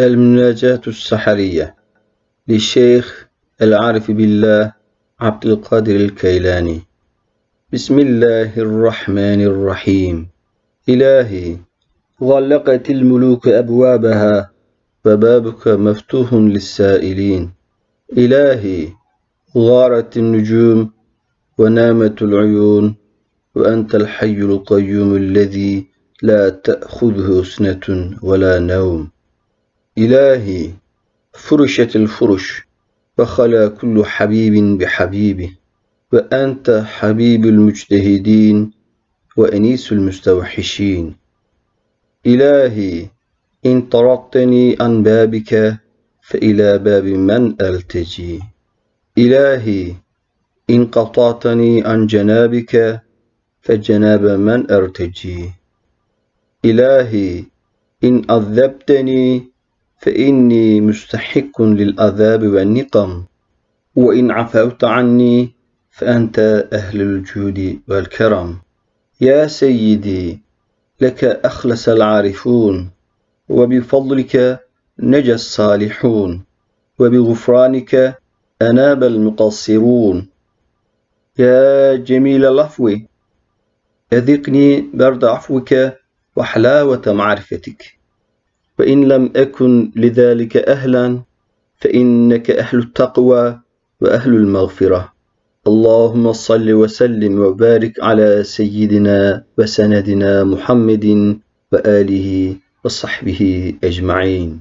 المناجاة السحرية للشيخ العارف بالله عبد القادر الكيلاني. بسم الله الرحمن الرحيم. إلهي غلقت الملوك أبوابها وبابك مفتوح للسائلين. إلهي غارت النجوم ونامت العيون وأنت الحي القيوم الذي لا تأخذه سنة ولا نوم. إلهي فرشت الفرش وخلا كل حبيب بحبيبه وأنت حبيب المجتهدين وأنيس المستوحشين. إلهي إن طردتني عن بابك فإلى باب من ألتجي. إلهي إن قطعتني عن جنابك فجناب من أرتجي. إلهي إن عذبتني فإني مستحق للعذاب والنقم وإن عفوت عني فأنت أهل الجود والكرم. يا سيدي لك أخلص العارفون وبفضلك نجى الصالحون وبغفرانك أناب المقصرون. يا جميل العفو أذقني برد عفوك وحلاوة معرفتك. وإن لم أكن لذلك أهلا فإنك أهل التقوى وأهل المغفرة. اللهم صل وسلم وبارك على سيدنا وسندنا محمد وآله وصحبه أجمعين.